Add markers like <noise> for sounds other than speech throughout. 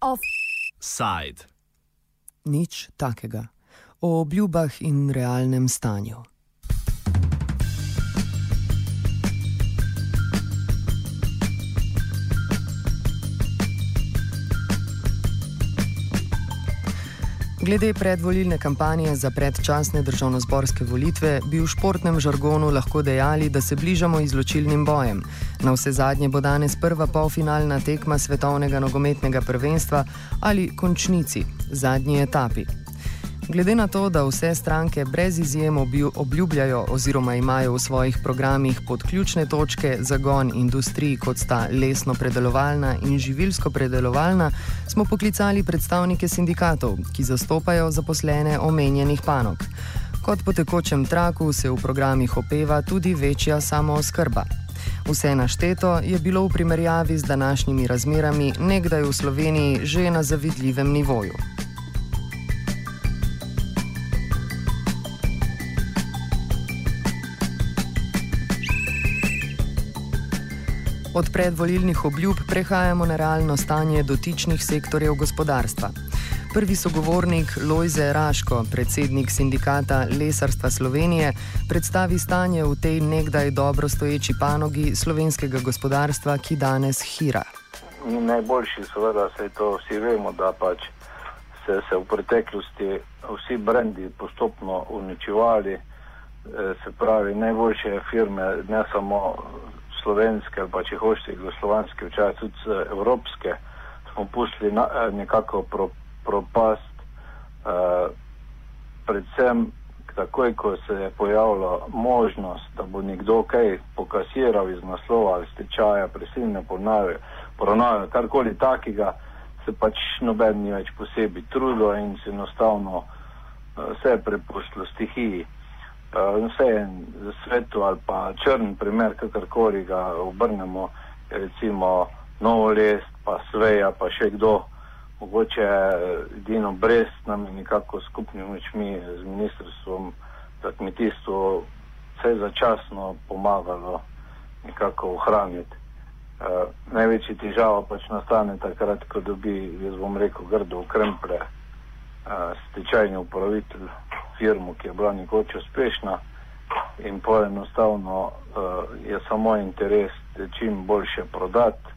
Offside. Nič takega. O obljubah in realnem stanju. Glede predvolilne kampanje za predčasne državno-zborske volitve bi v športnem žargonu lahko dejali, da se bližamo izločilnim bojem. Na vse zadnje bo danes prva polfinalna tekma svetovnega nogometnega prvenstva ali končnici, zadnji etapi. Glede na to, da vse stranke brez izjem obljubljajo oziroma imajo v svojih programih pod ključne točke zagon industrij, kot sta lesno predelovalna in živilsko predelovalna, smo poklicali predstavnike sindikatov, ki zastopajo zaposlene omenjenih panog. Kot po tekočem traku se v programih opeva tudi večja samooskrba. Vse našteto je bilo v primerjavi z današnjimi razmerami nekdaj v Sloveniji že na zavidljivem nivoju. Od predvolilnih obljub prehajamo na realno stanje dotičnih sektorjev gospodarstva. Prvi sogovornik Lojze Raško, predsednik sindikata Lesarstva Slovenije, predstavi stanje v tej nekdaj dobro stoječi panogi slovenskega gospodarstva, ki danes hira. Najboljši, seveda, se to vsi vemo, da pač se, se v preteklosti vsi brendi postopno uničevali, eh, se pravi, najboljše firme, ne samo slovenske ali pa če hočete jugoslovanske, včasih tudi evropske, smo pustili eh, nekako pro, propast. Uh, predvsem takoj, ko se je pojavila možnost, da bo nekdo kaj pokasiral iz naslova ali stečaja, prisilne poravnave, karkoli takega, se pač noben ni več posebej trudil in se enostavno uh, vse prepustilo stihiji. Eh, vse en svetu ali pa črn primer, kakorkoli ga obrnemo, recimo novo les, pa sveja, pa še kdo, mogoče edino brez nam je nekako skupni močmi z ministrstvom za kmetijstvo vse začasno pomagalo nekako ohraniti. Uh, največji težava pač nastane takrat, ko dobi, jaz bom rekel, grdo ukremple uh, stečajni upravitelj firmo, ki je bila nekoč uspešna in poenostavno uh, je samo interes čim boljše prodati,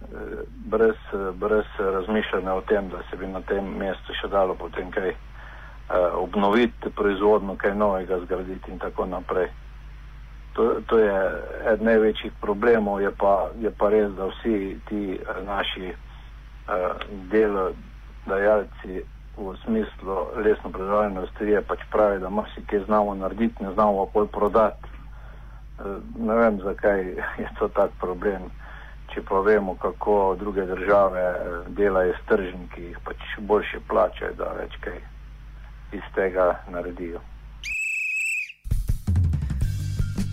uh, brez, brez razmišljanja o tem, da se bi na tem mestu še dalo potem kaj uh, obnoviti, proizvodno kaj novega zgraditi in tako naprej. To, to je eden največjih problemov, je pa, je pa res, da vsi ti naši uh, delodajalci v smislu lesno predelovalne industrije pač pravi, da marsikaj znamo narediti, ne znamo pa pol prodati. Eh, ne vem, zakaj <laughs> je to tak problem. Če pa vemo, kako druge države eh, delajo s tržniki, jih pač boljše plačajo, da več kaj iz tega naredijo.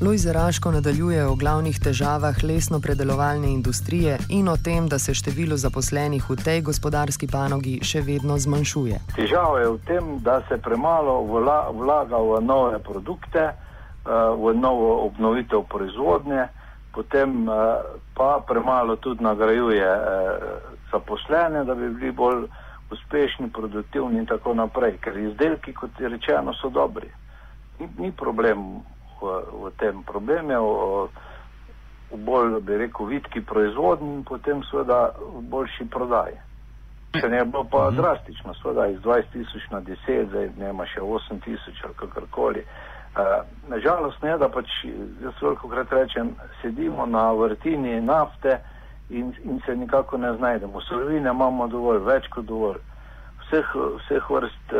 Lojze Raško nadaljuje o glavnih težavah lesno-predelovalne industrije in o tem, da se število zaposlenih v tej gospodarski panogi še vedno zmanjšuje. Težava je v tem, da se premalo vlaga v nove produkte, eh, v novo obnovitev proizvodnje, potem eh, pa premalo tudi nagrajuje eh, zaposlene, da bi bili bolj uspešni, produktivni in tako naprej, ker izdelki, kot je rečeno, so dobri. Ni, ni problem v tem probleme, v, v bolj, bi rekel, vitki proizvodnji in potem seveda v boljši prodaji. Se ne bo pa mhm. drastično, seveda iz 20 tisoč na 10, zdaj ne ima še 8 tisoč ali kakorkoli. Uh, Nažalost ne, da pač, jaz veliko krat rečem, sedimo na vrtini nafte in, in se nikako ne znajdemo. Surovine imamo dovolj, več kot dovolj. Vseh, vseh vrst,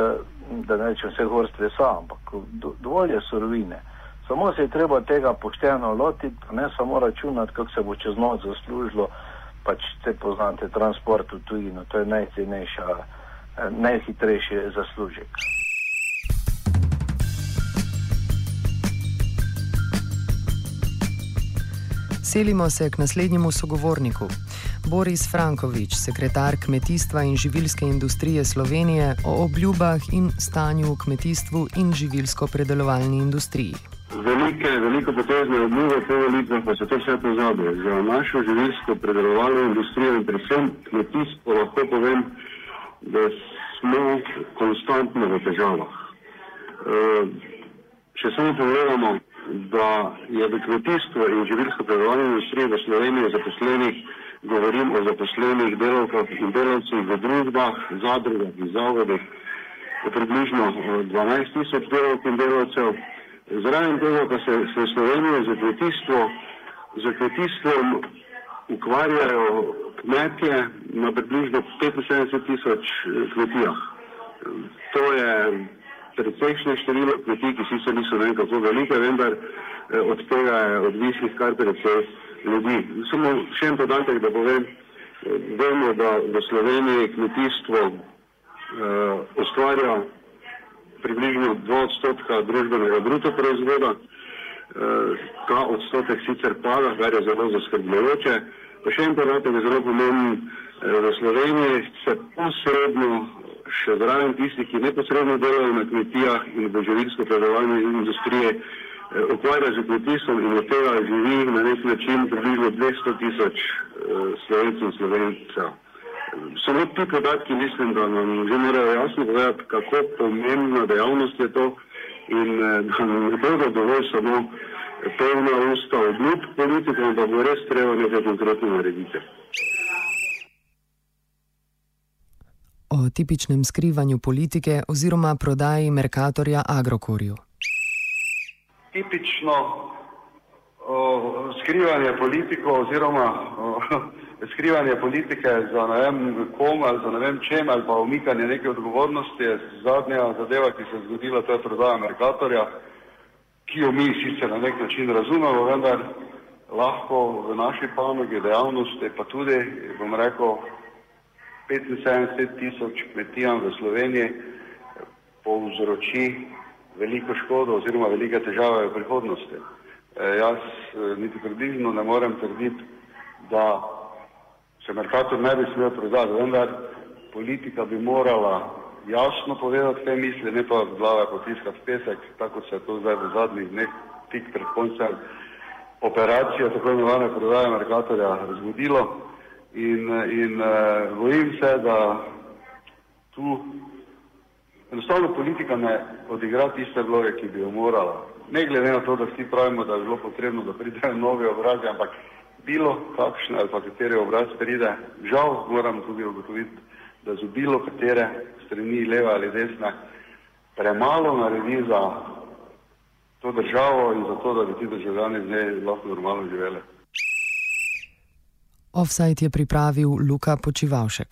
da ne rečem vseh vrst lesa, ampak do, dovolj je surovine. Uh, Samo se je treba tega pošteno lotiti, ne samo računati, kako se bo čez noč zaslužilo, pač te poznate transport v tujino, to je najcenejša, eh, najhitrejši zaslužek. Selimo se k naslednjemu sogovorniku. Boris Frankovič, sekretar kmetijstva in živilske industrije Slovenije o obljubah in stanju v kmetijstvu in živilsko predelovalni industriji velike, veliko potezne obnove po volitvah, pa se to vse pozabi. Za našo živilsko predelovalno industrijo in predvsem kmetijstvo lahko povem, da smo konstantno v težavah. E, če samo pogledamo, da je v kmetijstvu in živilsko predelovalno industrijo v Sloveniji zaposlenih, govorim o zaposlenih delovkah in delavcih v družbah, zadrugah in zavodih, približno 12 tisoč delovk in delavcev. Zraven tega pa se, se Slovenija za kmetijstvo, za kmetijstvom ukvarjajo kmetje na približno 75 tisoč eh, kmetijah. To je precejšnje število kmetij, ki sicer niso ne kako velike, vendar eh, od tega je odvisnih kar precej ljudi. Samo še en podatek, da povem, eh, vemo, da v Sloveniji kmetijstvo uh, ustvarja približno 2 odstotka družbenega bruto proizvoda. Eh, ta odstotek sicer pada, kar je zelo zaskrbljujoče. Pa še en podatek je zelo pomemben. Eh, v Sloveniji se posredno, še zraven tistih, ki neposredno delajo na kmetijah in v živilsko predelovalni industriji, eh, ukvarja z kmetijstvom in od tega živi na nek način približno 200 tisoč slovencev in slovencev. Samo ti podatki mislim, da nam že morajo jasno povedati, kako pomembna dejavnost je to in eh, da nam ne bodo dovolj samo polna usta obljub politikom, da bo res treba nekaj konkretno narediti. O tipičnem skrivanju politike oziroma prodaji Merkatorja Agrokorju. Tipično o, skrivanje politikov oziroma o, skrivanje politike za ne vem kom ali za ne vem čem ali pa umikanje neke odgovornosti je zadnja zadeva, ki se je zgodila, to je prodaja Merkatorja, ki jo mi sicer na nek način razumemo, vendar lahko v naši panogi dejavnosti pa tudi, bom rekel, 75 tisoč kmetijam v Sloveniji povzroči veliko škodo oziroma velike težave v prihodnosti. E, jaz e, niti približno ne morem trditi, da se Merkator ne bi smel prodati, vendar politika bi morala jasno povedati te misli, ne pa glave potiskati pesek, tako se je to zdaj v zadnjih dneh tik pred koncem operacije, tako imenovane prodaje Merkatorja, zgodilo. In, in uh, bojim se, da tu enostavno politika ne odigra tiste vloge, ki bi jo morala. Ne glede na to, da vsi pravimo, da je bilo potrebno, da pridejo nove obraze, ampak bilo kakšne ali pa katere obraz pride, žal moram tudi ugotoviti, da z bilo katere strani, leva ali desna, premalo naredi za to državo in za to, da bi ti državljani z njej lahko normalno živeli. Offside je pripravil Luka Počivalšek.